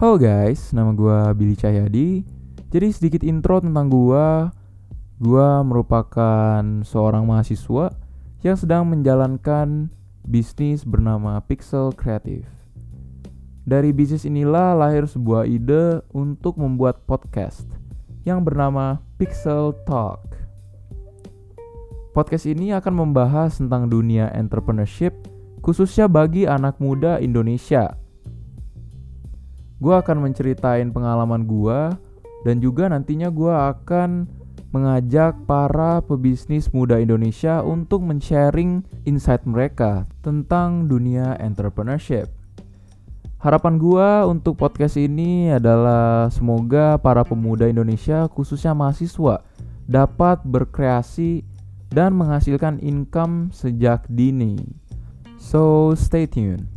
Halo guys, nama gue Billy Cahyadi. Jadi sedikit intro tentang gue. Gue merupakan seorang mahasiswa yang sedang menjalankan bisnis bernama Pixel Creative. Dari bisnis inilah lahir sebuah ide untuk membuat podcast yang bernama Pixel Talk. Podcast ini akan membahas tentang dunia entrepreneurship, khususnya bagi anak muda Indonesia. Gue akan menceritain pengalaman gue, dan juga nantinya gue akan mengajak para pebisnis muda Indonesia untuk men-sharing insight mereka tentang dunia entrepreneurship. Harapan gua untuk podcast ini adalah semoga para pemuda Indonesia khususnya mahasiswa dapat berkreasi dan menghasilkan income sejak dini. So, stay tuned.